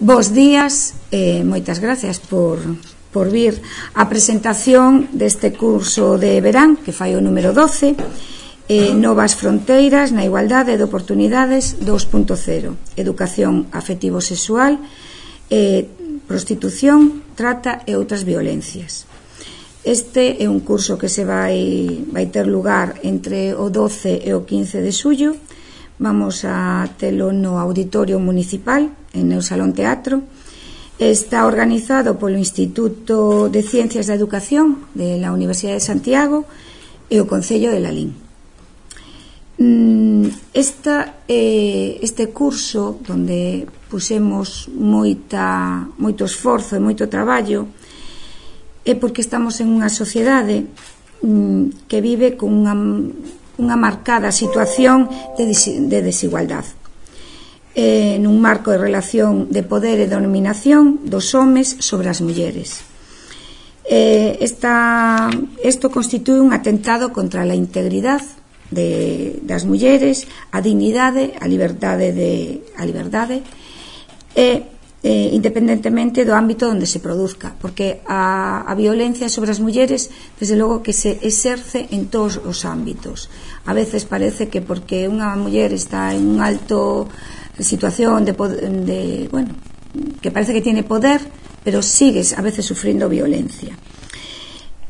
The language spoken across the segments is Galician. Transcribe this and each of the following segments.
Bos días e moitas gracias por, por vir. A presentación deste curso de verán que fai o número 12 eh, Novas fronteiras na igualdade de oportunidades 2.0 Educación afectivo-sexual eh, prostitución, trata e outras violencias. Este é un curso que se vai, vai ter lugar entre o 12 e o 15 de xullo. Vamos a telo no Auditorio Municipal en o Salón Teatro. Está organizado polo Instituto de Ciencias da Educación de la Universidade de Santiago e o Concello de Lalín. Mm, esta, eh, este curso donde pusemos moita, moito esforzo e moito traballo é porque estamos en unha sociedade mm, que vive con unha, unha marcada situación de, de desigualdade eh, nun marco de relación de poder e de dominación dos homes sobre as mulleres. Eh, esta, esto constitúe un atentado contra a integridade de, das mulleres, a dignidade, a liberdade de a liberdade e eh, independentemente do ámbito onde se produzca, porque a, a violencia sobre as mulleres, desde logo que se exerce en todos os ámbitos. A veces parece que porque unha muller está en un alto de situación de, de bueno que parece que tiene poder pero sigues a veces sufrindo violencia.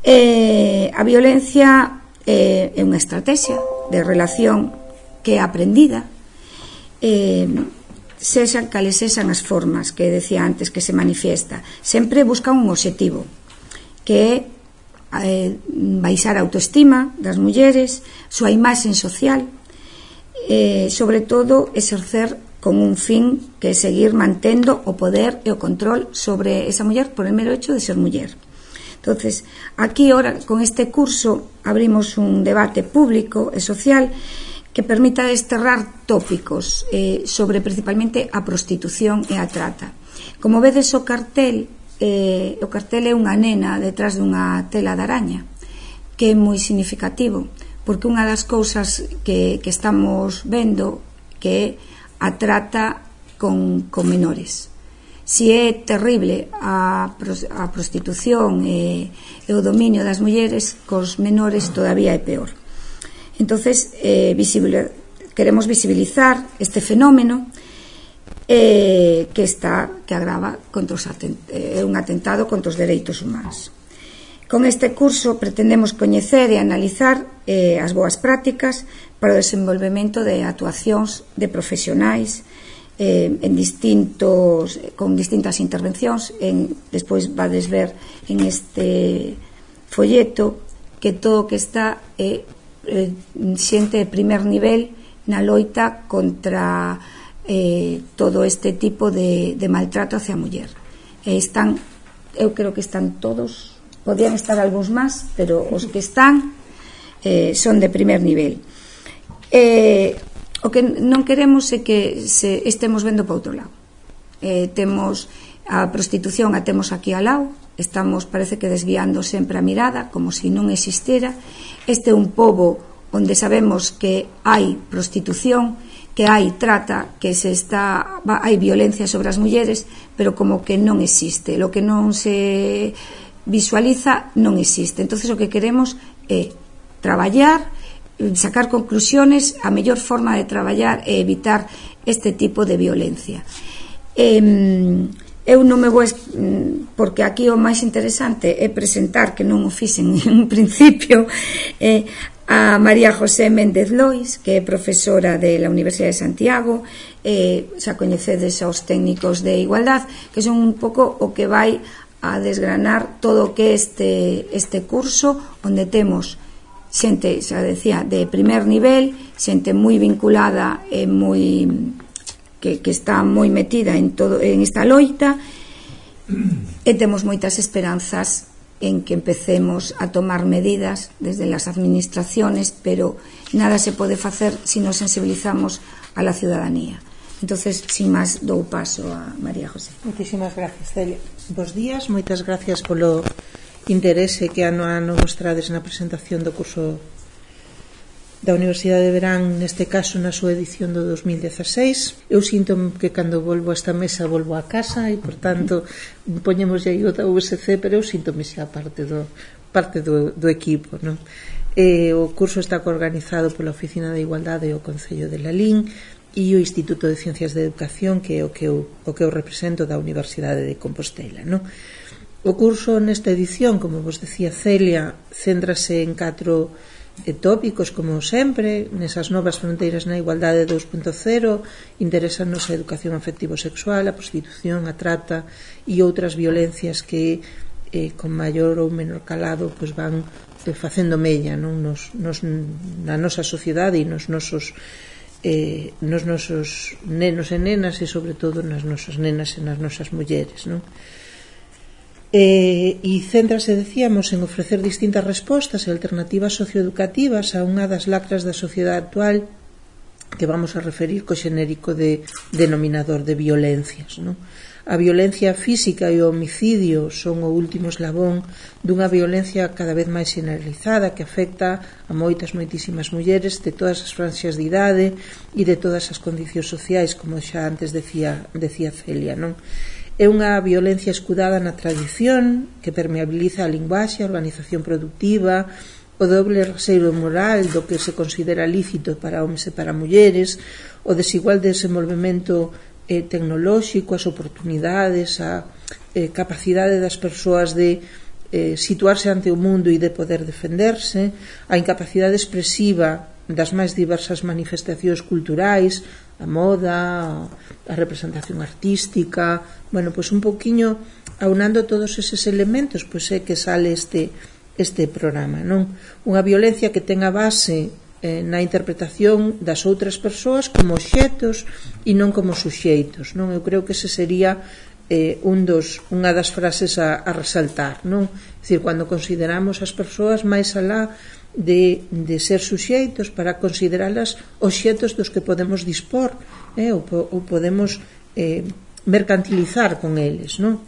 Eh, a violencia eh, é unha estrategia de relación que é aprendida. Eh, sexan cales sexan as formas que decía antes que se manifiesta. Sempre busca un obxectivo que é eh, baixar a autoestima das mulleres súa imaxen social eh, sobre todo exercer con un fin que é seguir mantendo o poder e o control sobre esa muller por el mero hecho de ser muller. Entonces, aquí ahora con este curso abrimos un debate público e social que permita desterrar tópicos eh, sobre principalmente a prostitución e a trata. Como vedes o cartel, eh, o cartel é unha nena detrás dunha tela de araña, que é moi significativo, porque unha das cousas que, que estamos vendo que é a trata con, con menores. Si é terrible a, a prostitución e, e o dominio das mulleres, cos menores todavía é peor. Entonces, eh, visible, queremos visibilizar este fenómeno eh, que está que agrava contra os atent, eh, un atentado contra os dereitos humanos. Con este curso pretendemos coñecer e analizar eh, as boas prácticas para o desenvolvemento de actuacións de profesionais eh, en distintos, con distintas intervencións. En, despois vades ver en este folleto que todo o que está é eh, xente de primer nivel na loita contra eh, todo este tipo de, de maltrato hacia a muller. E están, eu creo que están todos podían estar algúns máis, pero os que están eh, son de primer nivel. Eh, o que non queremos é que se estemos vendo para outro lado. Eh, temos a prostitución a temos aquí ao lado, estamos parece que desviando sempre a mirada como se si non existira. Este é un pobo onde sabemos que hai prostitución, que hai trata, que se está hai violencia sobre as mulleres, pero como que non existe. Lo que non se visualiza non existe. Entonces o que queremos é traballar, sacar conclusiones, a mellor forma de traballar é evitar este tipo de violencia. Eh, eu non me vou porque aquí o máis interesante é presentar que non o fixen en principio eh, a María José Méndez Lois que é profesora de la Universidade de Santiago eh, xa coñecedes aos técnicos de igualdad que son un pouco o que vai a desgranar todo o que este este curso onde temos xente, xa decía, de primer nivel, xente moi vinculada e moi que, que está moi metida en todo en esta loita e temos moitas esperanzas en que empecemos a tomar medidas desde las administraciones, pero nada se pode facer se si nos sensibilizamos a la ciudadanía entonces sin máis dou paso a María José Muchísimas gracias Celia Bos días, moitas gracias polo interese que ano a ano mostrades na presentación do curso da Universidade de Verán, neste caso na súa edición do 2016. Eu sinto que cando volvo a esta mesa volvo a casa e, por tanto, poñemos aí o da USC, pero eu sinto xa parte do, parte do, do equipo. Non? E, o curso está organizado pola Oficina de Igualdade e o Concello de Lalín, e o Instituto de Ciencias da Educación, que é o que eu, o que eu represento da Universidade de Compostela. Non? O curso nesta edición, como vos decía Celia, céntrase en catro e tópicos como sempre, nesas novas fronteiras na igualdade 2.0, interesanos a educación afectivo-sexual, a prostitución, a trata e outras violencias que eh, con maior ou menor calado pois van eh, facendo mella non? Nos, nos, na nosa sociedade e nos nosos eh, nos nosos nenos e nenas e sobre todo nas nosas nenas e nas nosas mulleres non? Eh, e céntrase, decíamos, en ofrecer distintas respostas e alternativas socioeducativas a unha das lacras da sociedade actual que vamos a referir co xenérico de denominador de violencias. Non? A violencia física e o homicidio son o último eslabón dunha violencia cada vez máis generalizada que afecta a moitas moitísimas mulleres de todas as franxas de idade e de todas as condicións sociais, como xa antes decía, decía Celia, non? É unha violencia escudada na tradición que permeabiliza a linguaxe, a organización productiva, o doble raseiro moral do que se considera lícito para homes e para mulleres, o desigual desenvolvemento eh, tecnolóxico, as oportunidades, a eh, capacidade das persoas de eh, situarse ante o mundo e de poder defenderse, a incapacidade expresiva das máis diversas manifestacións culturais, a moda, a representación artística, bueno, pois un poquinho aunando todos eses elementos, pois é que sale este este programa, non? Unha violencia que ten a base eh, na interpretación das outras persoas como obxetos e non como suxeitos non eu creo que ese sería eh, un dos, unha das frases a, a resaltar non? É dicir, cando consideramos as persoas máis alá de, de ser suxeitos para consideralas obxetos dos que podemos dispor eh, ou, ou podemos eh, mercantilizar con eles non?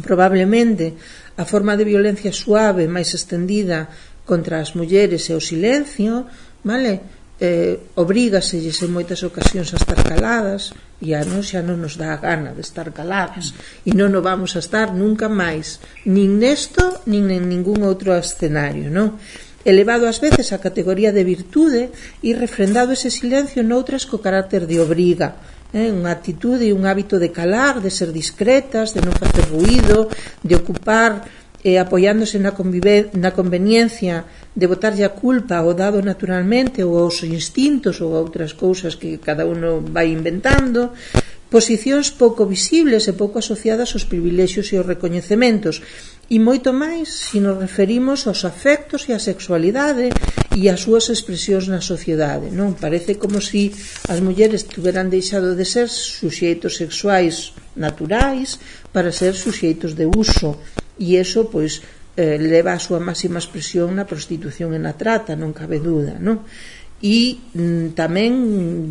probablemente a forma de violencia suave máis estendida contra as mulleres e o silencio vale? eh, obrígaselles en moitas ocasións a estar caladas e a non xa non nos dá a gana de estar caladas e non o vamos a estar nunca máis nin nesto nin en ningún outro escenario non? elevado ás veces a categoría de virtude e refrendado ese silencio noutras co carácter de obriga eh, unha actitude e un hábito de calar, de ser discretas, de non facer ruido, de ocupar eh, apoiándose na, na conveniencia de botarlle a culpa ao dado naturalmente ou aos instintos ou a outras cousas que cada uno vai inventando posicións pouco visibles e pouco asociadas aos privilexios e aos recoñecementos. E moito máis se nos referimos aos afectos e á sexualidade e ás súas expresións na sociedade non? Parece como se as mulleres tuveran deixado de ser suxeitos sexuais naturais para ser suxeitos de uso e eso pois eh, leva a súa máxima expresión na prostitución e na trata, non cabe duda, non? E mm, tamén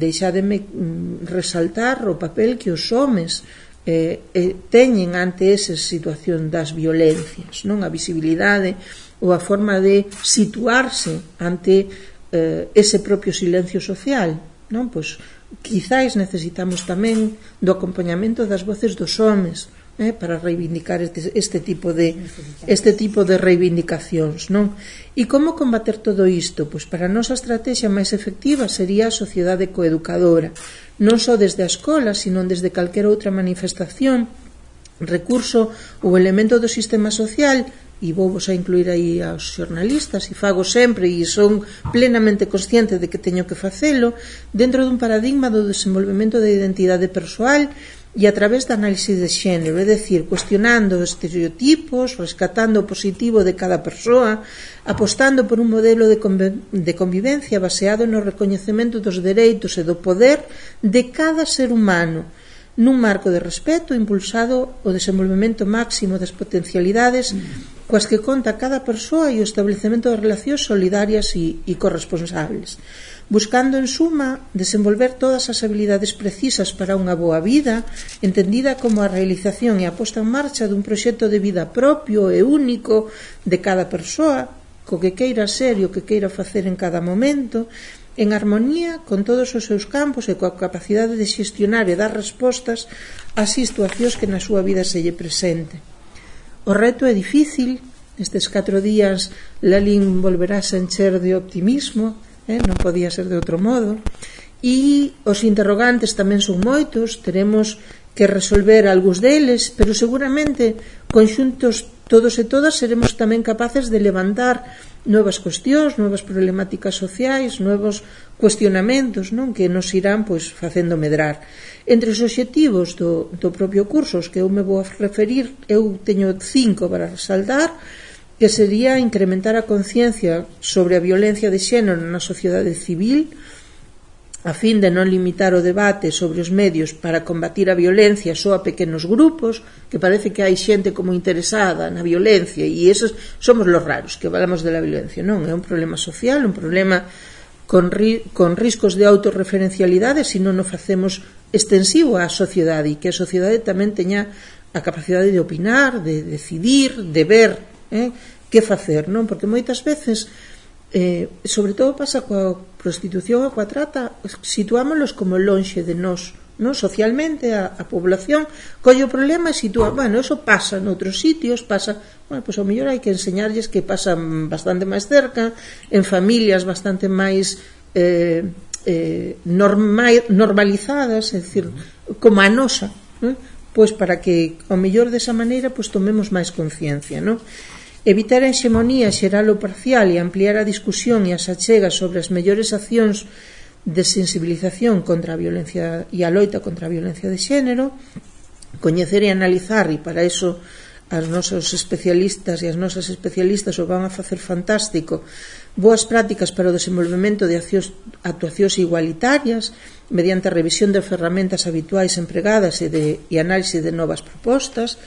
deixademe mm, resaltar o papel que os homes eh, eh, teñen ante esa situación das violencias, non a visibilidade ou a forma de situarse ante eh, ese propio silencio social, non? Pois quizáis necesitamos tamén do acompañamento das voces dos homes, eh, para reivindicar este, este tipo de este tipo de reivindicacións, non? E como combater todo isto? Pois para a nosa estrategia máis efectiva sería a sociedade coeducadora, non só desde a escola, sino desde calquera outra manifestación, recurso ou elemento do sistema social e vou vos a incluir aí aos xornalistas e fago sempre e son plenamente consciente de que teño que facelo dentro dun paradigma do desenvolvemento da identidade persoal e a través da análise de xénero, é dicir, cuestionando os estereotipos, rescatando o positivo de cada persoa, apostando por un modelo de, de convivencia baseado no recoñecemento dos dereitos e do poder de cada ser humano, nun marco de respeto impulsado o desenvolvemento máximo das potencialidades coas que conta cada persoa e o establecemento de relacións solidarias e, e corresponsables, buscando en suma desenvolver todas as habilidades precisas para unha boa vida, entendida como a realización e a posta en marcha dun proxecto de vida propio e único de cada persoa, co que queira ser e o que queira facer en cada momento, en armonía con todos os seus campos e coa capacidade de xestionar e dar respostas ás situacións que na súa vida se lle presente. O reto é difícil, estes catro días Lalín volverá a encher de optimismo, eh? non podía ser de outro modo, e os interrogantes tamén son moitos, teremos que resolver algúns deles, pero seguramente conxuntos todos e todas seremos tamén capaces de levantar novas cuestións, novas problemáticas sociais, novos cuestionamentos non que nos irán pois facendo medrar. Entre os obxectivos do, do propio curso, os que eu me vou a referir, eu teño cinco para resaltar, que sería incrementar a conciencia sobre a violencia de xénero na sociedade civil, a fin de non limitar o debate sobre os medios para combatir a violencia só a pequenos grupos, que parece que hai xente como interesada na violencia e esos somos los raros que falamos de la violencia, non? É un problema social, un problema con, ri, con riscos de autorreferencialidade se non o facemos extensivo á sociedade e que a sociedade tamén teña a capacidade de opinar, de decidir, de ver eh, que facer, non? Porque moitas veces eh, sobre todo pasa coa prostitución e coa trata, situámoslos como lonxe de nós, non socialmente a, a población colle o problema e sitúa, bueno, eso pasa noutros sitios, pasa, bueno, pois pues, ao mellor hai que enseñarlles que pasa bastante máis cerca, en familias bastante máis eh, eh, norma, normalizadas, é dicir, como a nosa, non? pois para que ao mellor desa maneira pois tomemos máis conciencia, non? Evitar a hexemonía xeral ou parcial e ampliar a discusión e as achegas sobre as mellores accións de sensibilización contra a violencia e a loita contra a violencia de xénero, coñecer e analizar, e para iso as nosos especialistas e as nosas especialistas o van a facer fantástico boas prácticas para o desenvolvemento de accións, actuacións igualitarias mediante a revisión de ferramentas habituais empregadas e, de, e análise de novas propostas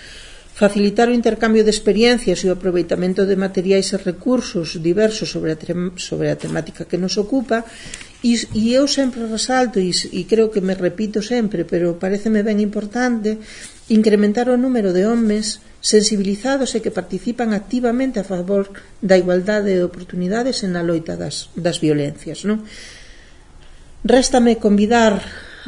facilitar o intercambio de experiencias e o aproveitamento de materiais e recursos diversos sobre a, sobre a temática que nos ocupa e, e eu sempre resalto e, e creo que me repito sempre pero pareceme ben importante incrementar o número de homens sensibilizados e que participan activamente a favor da igualdade de oportunidades en a loita das, das violencias non? Réstame convidar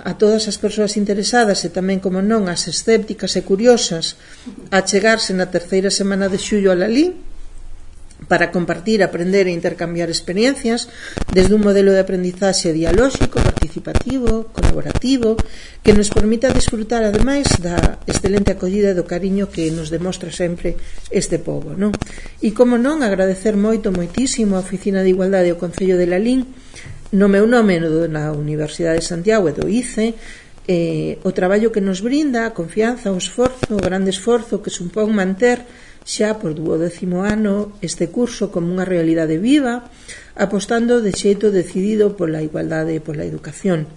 a todas as persoas interesadas e tamén, como non, as escépticas e curiosas a chegarse na terceira semana de xullo a Lalí para compartir, aprender e intercambiar experiencias desde un modelo de aprendizaxe dialóxico, participativo, colaborativo, que nos permita disfrutar ademais da excelente acollida e do cariño que nos demostra sempre este povo Non? E como non, agradecer moito, moitísimo a Oficina de Igualdade e o Concello de Lalín no meu nome no, na Universidade de Santiago e do ICE eh, o traballo que nos brinda a confianza, o esforzo, o grande esforzo que supón manter xa por duodécimo ano este curso como unha realidade viva apostando de xeito decidido pola igualdade e pola educación.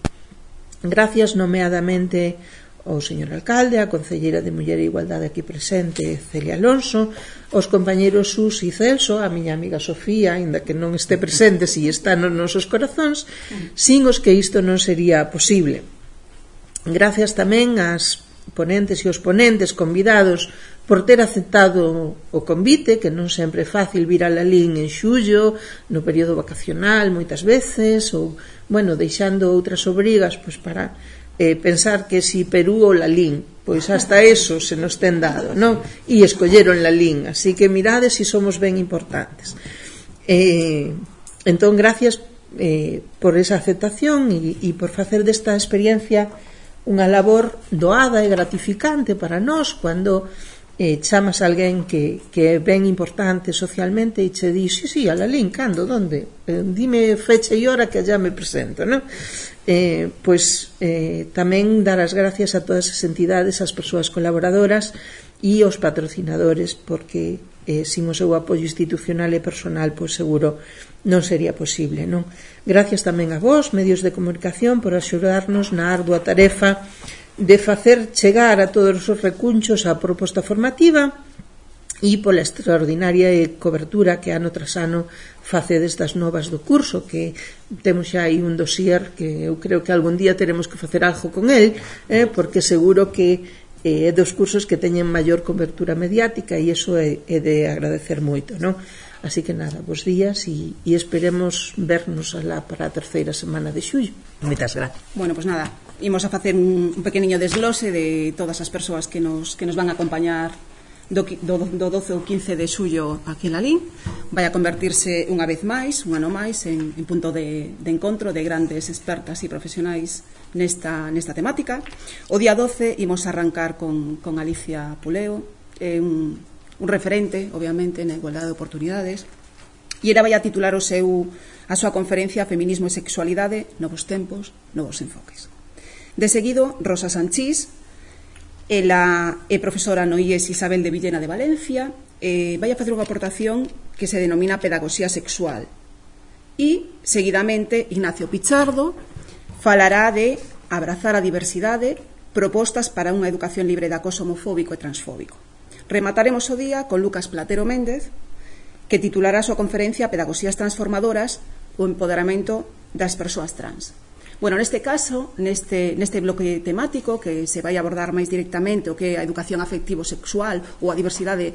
Gracias nomeadamente ao señor alcalde, a concelleira de Muller e Igualdade aquí presente, Celia Alonso, os compañeiros Sus e Celso, a miña amiga Sofía, aínda que non este presente, si está nos nosos corazóns, sin os que isto non sería posible. Gracias tamén ás ponentes e os ponentes convidados por ter aceptado o convite, que non sempre é fácil vir a Lalín en xullo, no período vacacional, moitas veces, ou, bueno, deixando outras obrigas pois, para eh, pensar que si Perú ou Lalín, pois hasta eso se nos ten dado, non? E escolleron Lalín, así que mirade si somos ben importantes. Eh, entón, gracias eh, por esa aceptación e, e por facer desta experiencia unha labor doada e gratificante para nós cando eh, chamas a alguén que, que é ben importante socialmente e che di, sí, sí, a Lalín, cando, donde? Eh, dime fecha e hora que allá me presento, non? eh, pois eh, tamén dar as gracias a todas as entidades, as persoas colaboradoras e os patrocinadores, porque eh, sin o seu apoio institucional e personal, pois seguro non sería posible, non? Gracias tamén a vos, medios de comunicación, por axudarnos na ardua tarefa de facer chegar a todos os recunchos a proposta formativa e pola extraordinaria cobertura que ano tras ano facedes das novas do curso que temos xa aí un dossier que eu creo que algún día teremos que facer algo con el eh, mm. porque seguro que eh, é eh, dos cursos que teñen maior cobertura mediática e iso é, é de agradecer moito non? Así que nada, bons días e, e esperemos vernos alá para a terceira semana de xullo. Moitas gracias. Bueno, pues nada, imos a facer un, un pequeniño desglose de todas as persoas que nos, que nos van a acompañar do, do, do 12 ou 15 de xullo aquí en Lalín vai a convertirse unha vez máis, un ano máis en, en punto de, de encontro de grandes expertas e profesionais nesta, nesta temática o día 12 imos arrancar con, con Alicia Puleo eh, un, un referente, obviamente, na igualdade de oportunidades e era vai a titular o seu a súa conferencia Feminismo e Sexualidade, Novos Tempos, Novos Enfoques. De seguido, Rosa Sanchís, Ela é profesora no IES Isabel de Villena de Valencia e vai a facer unha aportación que se denomina pedagogía sexual. E, seguidamente, Ignacio Pichardo falará de abrazar a diversidade, propostas para unha educación libre de acoso homofóbico e transfóbico. Remataremos o día con Lucas Platero Méndez, que titulará a súa conferencia Pedagogías transformadoras o empoderamento das persoas trans. Bueno, neste caso, neste, neste bloque temático que se vai abordar máis directamente o que é a educación afectivo-sexual ou a diversidade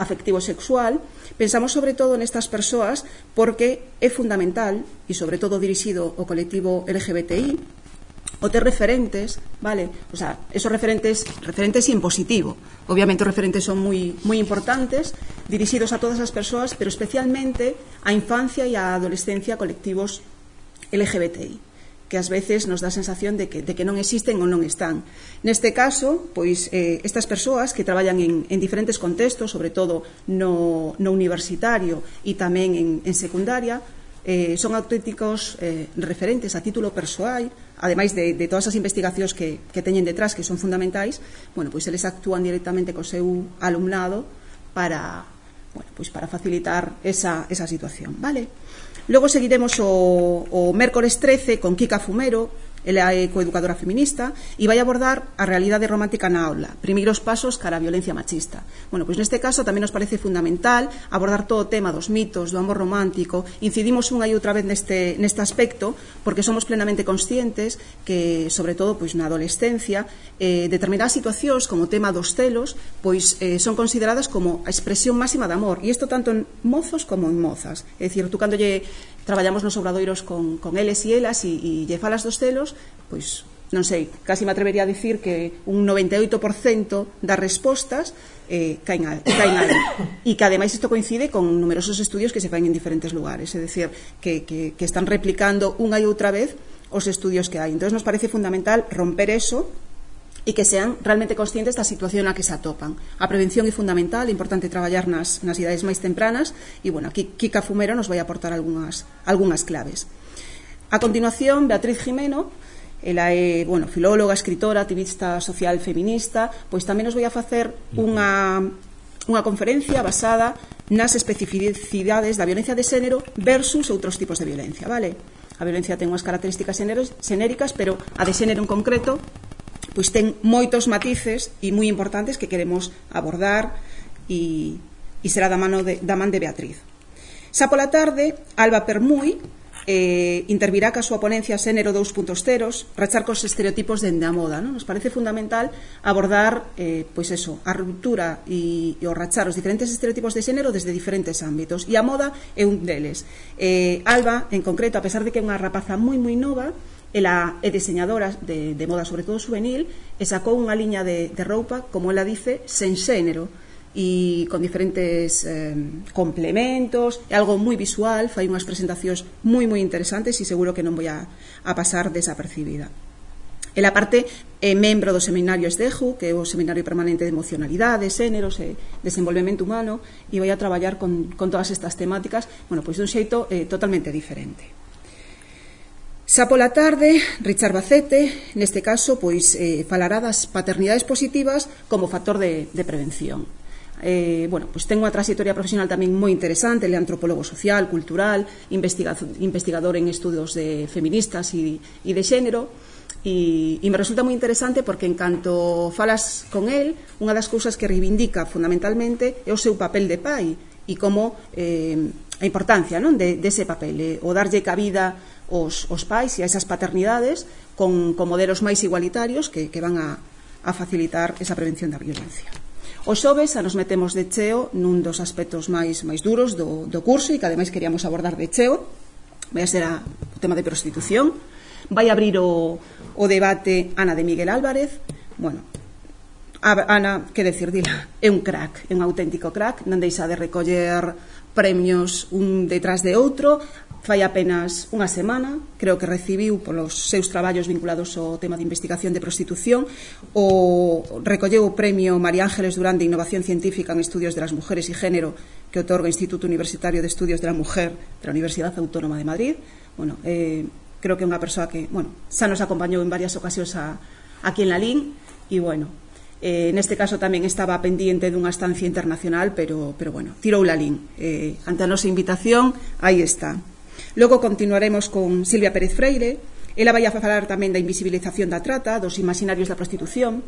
afectivo-sexual, pensamos sobre todo nestas persoas porque é fundamental e sobre todo dirixido ao colectivo LGBTI o ter referentes, vale? O sea, esos referentes, referentes en positivo. Obviamente os referentes son moi moi importantes, dirixidos a todas as persoas, pero especialmente á infancia e á adolescencia colectivos LGBTI que ás veces nos dá a sensación de que, de que non existen ou non están. Neste caso, pois eh, estas persoas que traballan en, en diferentes contextos, sobre todo no, no universitario e tamén en, en secundaria, eh, son auténticos eh, referentes a título persoal, ademais de, de todas as investigacións que, que teñen detrás, que son fundamentais, bueno, pois eles actúan directamente co seu alumnado para, Bueno, pois para facilitar esa, esa situación, vale? Logo seguiremos o, o mércores 13 con Kika Fumero, Ela é coeducadora feminista e vai abordar a realidade romántica na aula, primeiros pasos cara a violencia machista. Bueno, pois neste caso tamén nos parece fundamental abordar todo o tema dos mitos, do amor romántico, incidimos unha e outra vez neste, neste aspecto porque somos plenamente conscientes que, sobre todo pois na adolescencia, eh, determinadas situacións como o tema dos celos, pois eh, son consideradas como a expresión máxima de amor, e isto tanto en mozos como en mozas. É dicir, tú cando lle traballamos nos obradoiros con, con eles e elas e, e lle falas dos celos, pois non sei, casi me atrevería a dicir que un 98% das respostas eh, caen, al, caen ali. E que ademais isto coincide con numerosos estudios que se fan en diferentes lugares, é dicir, que, que, que están replicando unha e outra vez os estudios que hai. Entón, nos parece fundamental romper eso e que sean realmente conscientes da situación na que se atopan. A prevención é fundamental, é importante traballar nas, nas idades máis tempranas e, bueno, aquí Kika Fumero nos vai aportar algunhas, algunhas claves. A continuación, Beatriz Jimeno, ela é, bueno, filóloga, escritora, activista social feminista, pois tamén nos vai a facer unha, unha conferencia basada nas especificidades da violencia de xénero versus outros tipos de violencia, vale? A violencia ten unhas características xenéricas, pero a de xénero en concreto pois ten moitos matices e moi importantes que queremos abordar e, e será da, mano de, da man de Beatriz. Xa pola tarde, Alba Permui eh, intervirá ca súa ponencia Xénero 2.0, rachar cos estereotipos dende a moda. Non? Nos parece fundamental abordar eh, pois eso, a ruptura e, e o rachar os diferentes estereotipos de xénero desde diferentes ámbitos. E a moda é un deles. Eh, Alba, en concreto, a pesar de que é unha rapaza moi moi nova, ela é diseñadora de, de moda, sobre todo juvenil, e sacou unha liña de, de roupa, como ela dice, sen xénero, e con diferentes eh, complementos, é algo moi visual, fai unhas presentacións moi moi interesantes e seguro que non vou a, a pasar desapercibida. Ela parte é membro do seminario Esdeju, que é o seminario permanente de emocionalidade, xéneros e desenvolvemento humano, e vai a traballar con, con todas estas temáticas, bueno, pois dun xeito eh, totalmente diferente. Xa pola tarde, Richard Bacete, neste caso, pois eh, falará das paternidades positivas como factor de, de prevención. Eh, bueno, pois ten unha trayectoria profesional tamén moi interesante, ele é antropólogo social, cultural, investigador en estudos de feministas e, e de xénero, e, e me resulta moi interesante porque en canto falas con el, unha das cousas que reivindica fundamentalmente é o seu papel de pai e como eh, a importancia non de, dese papel, eh, o darlle cabida os, os pais e a esas paternidades con, con modelos máis igualitarios que, que van a, a facilitar esa prevención da violencia. Os xoves a nos metemos de cheo nun dos aspectos máis máis duros do, do curso e que ademais queríamos abordar de cheo, vai a ser a, o tema de prostitución, vai abrir o, o debate Ana de Miguel Álvarez, bueno, a, Ana, que decir, dila, é un crack, é un auténtico crack, non deixa de recoller premios un detrás de outro, Fai apenas unha semana, creo que recibiu polos seus traballos vinculados ao tema de investigación de prostitución, o recolleu o premio María Ángeles Durán de Innovación Científica en Estudios de las Mujeres e Género que otorga o Instituto Universitario de Estudios de la Mujer da Universidade Autónoma de Madrid. Bueno, eh, creo que é unha persoa que, bueno, xa nos acompañou en varias ocasións a, aquí en Lalín e, bueno, Eh, neste caso tamén estaba pendiente dunha estancia internacional, pero, pero bueno, tirou la lin. Eh, ante a nosa invitación, aí está. Logo continuaremos con Silvia Pérez Freire, ela vai a falar tamén da invisibilización da trata, dos imaginarios da prostitución.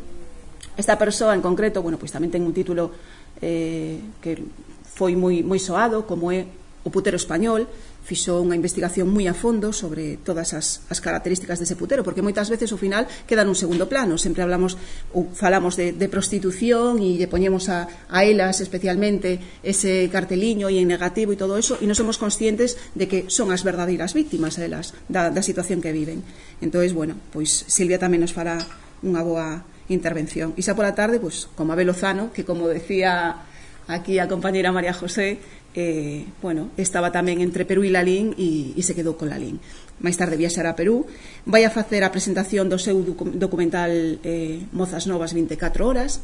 Esta persoa en concreto, bueno, pois tamén ten un título eh, que foi moi moi soado, como é O putero español fixo unha investigación moi a fondo sobre todas as, as características dese putero, porque moitas veces ao final queda nun segundo plano. Sempre hablamos ou falamos de, de prostitución e lle poñemos a, a elas especialmente ese carteliño e en negativo e todo eso, e non somos conscientes de que son as verdadeiras víctimas elas da, da situación que viven. Entón, bueno, pois Silvia tamén nos fará unha boa intervención. E xa pola tarde, pois, como a Belozano, que como decía aquí a compañeira María José, eh, bueno, estaba tamén entre Perú e Lalín e, e se quedou con Lalín. Máis tarde viaxará a Perú, vai a facer a presentación do seu documental eh, Mozas Novas 24 horas,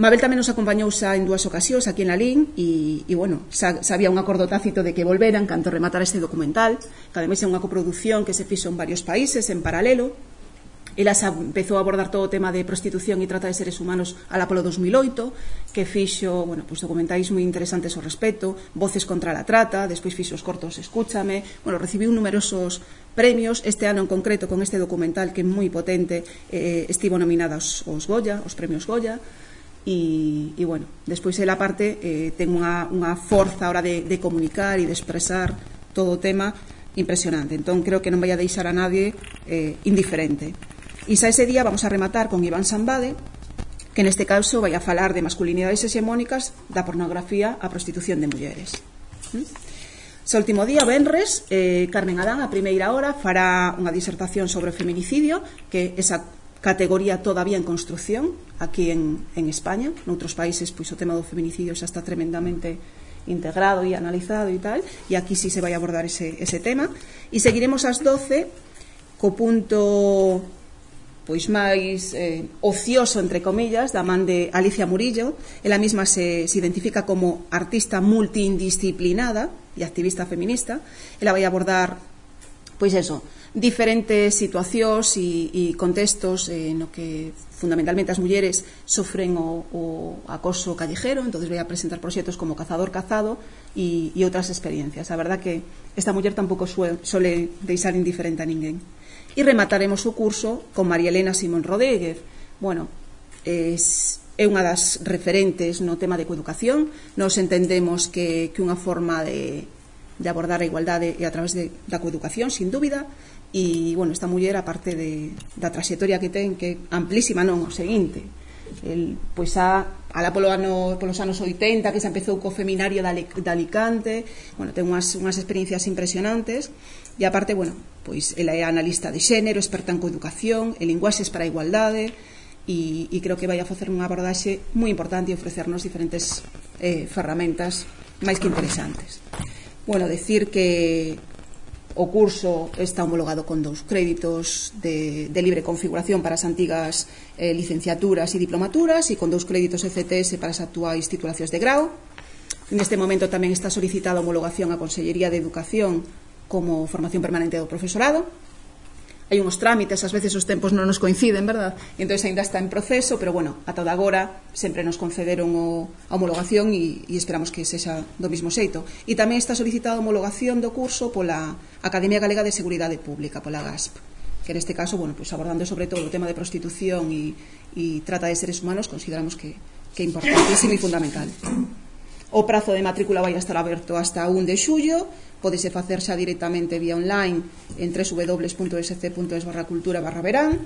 Mabel tamén nos acompañou xa en dúas ocasións aquí en Lalín e, e bueno, xa, xa había un acordo tácito de que volveran canto rematara este documental, que ademais é unha coproducción que se fixo en varios países en paralelo, Ela xa empezou a abordar todo o tema de prostitución e trata de seres humanos a la polo 2008, que fixo, bueno, pues documentais moi interesantes ao respecto, Voces contra la trata, despois fixo os cortos Escúchame, bueno, recibiu numerosos premios, este ano en concreto con este documental que é moi potente, eh, estivo nominada aos, aos Goya, os premios Goya, e, e bueno, despois ela parte eh, ten unha, unha forza a hora de, de comunicar e de expresar todo o tema impresionante, entón creo que non vai a deixar a nadie eh, indiferente. E xa ese día vamos a rematar con Iván Sambade, que neste caso vai a falar de masculinidades hexemónicas da pornografía a prostitución de mulleres. ¿Mm? Xa último día, Benres, eh, Carmen Adán, a primeira hora, fará unha disertación sobre o feminicidio, que esa categoría todavía en construción aquí en, en España. Noutros países, pois, o tema do feminicidio xa está tremendamente integrado e analizado e tal, e aquí sí se vai abordar ese, ese tema. E seguiremos ás 12 co punto pois máis eh, ocioso, entre comillas, da man de Alicia Murillo. Ela mesma se, se identifica como artista multidisciplinada e activista feminista. Ela vai abordar, pois eso, diferentes situacións e, e contextos eh, no que fundamentalmente as mulleres sofren o, o acoso callejero, entonces vai a presentar proxectos como Cazador Cazado e, e outras experiencias. A verdad que esta muller tampouco suele deixar indiferente a ninguén. E remataremos o curso con María Elena Simón Rodríguez. Bueno, es, é unha das referentes no tema de coeducación. Nos entendemos que, que unha forma de, de abordar a igualdade é a través de, da coeducación, sin dúbida, e, bueno, esta muller, aparte de, da trayectoria que ten, que é amplísima, non, o seguinte, el, pois a, alá polo ano, polos anos 80 que se empezou co Feminario de Alicante bueno, ten unhas, unhas experiencias impresionantes E aparte, bueno, pois ela é analista de xénero, experta en coeducación, en linguaxes para a igualdade, e, e creo que vai a facer unha abordaxe moi importante e ofrecernos diferentes eh, ferramentas máis que interesantes. Bueno, decir que o curso está homologado con dous créditos de, de libre configuración para as antigas eh, licenciaturas e diplomaturas e con dous créditos ECTS para as actuais titulacións de grau. Neste momento tamén está solicitada a homologación á Consellería de Educación como formación permanente do profesorado. Hai uns trámites, ás veces os tempos non nos coinciden, verdad? E entón ainda está en proceso, pero bueno, ata da agora sempre nos concederon o, a homologación e, e esperamos que sexa do mesmo xeito. E tamén está solicitada a homologación do curso pola Academia Galega de Seguridade Pública, pola GASP que neste caso, bueno, pues abordando sobre todo o tema de prostitución e, e trata de seres humanos, consideramos que, que é importantísimo e fundamental. O prazo de matrícula vai estar aberto hasta 1 de xullo, podese facer xa directamente vía online en www.sc.es barra cultura barra verán.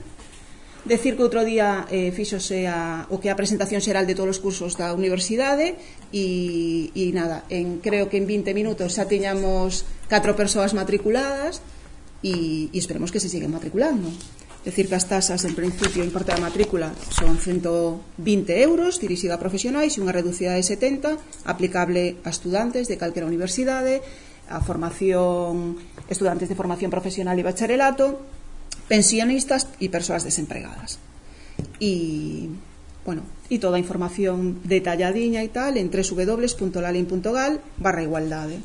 Decir que outro día eh, fixose a, o que a presentación xeral de todos os cursos da universidade e, e nada, en, creo que en 20 minutos xa tiñamos 4 persoas matriculadas e, e esperemos que se siguen matriculando decir que as taxas, en principio, importe da matrícula son 120 euros, dirixida a profesionais, e unha reducida de 70, aplicable a estudantes de calquera universidade, a formación estudantes de formación profesional e bacharelato, pensionistas e persoas desempregadas. E, bueno, e toda a información detalladiña e tal en www.lalin.gal barra igualdade.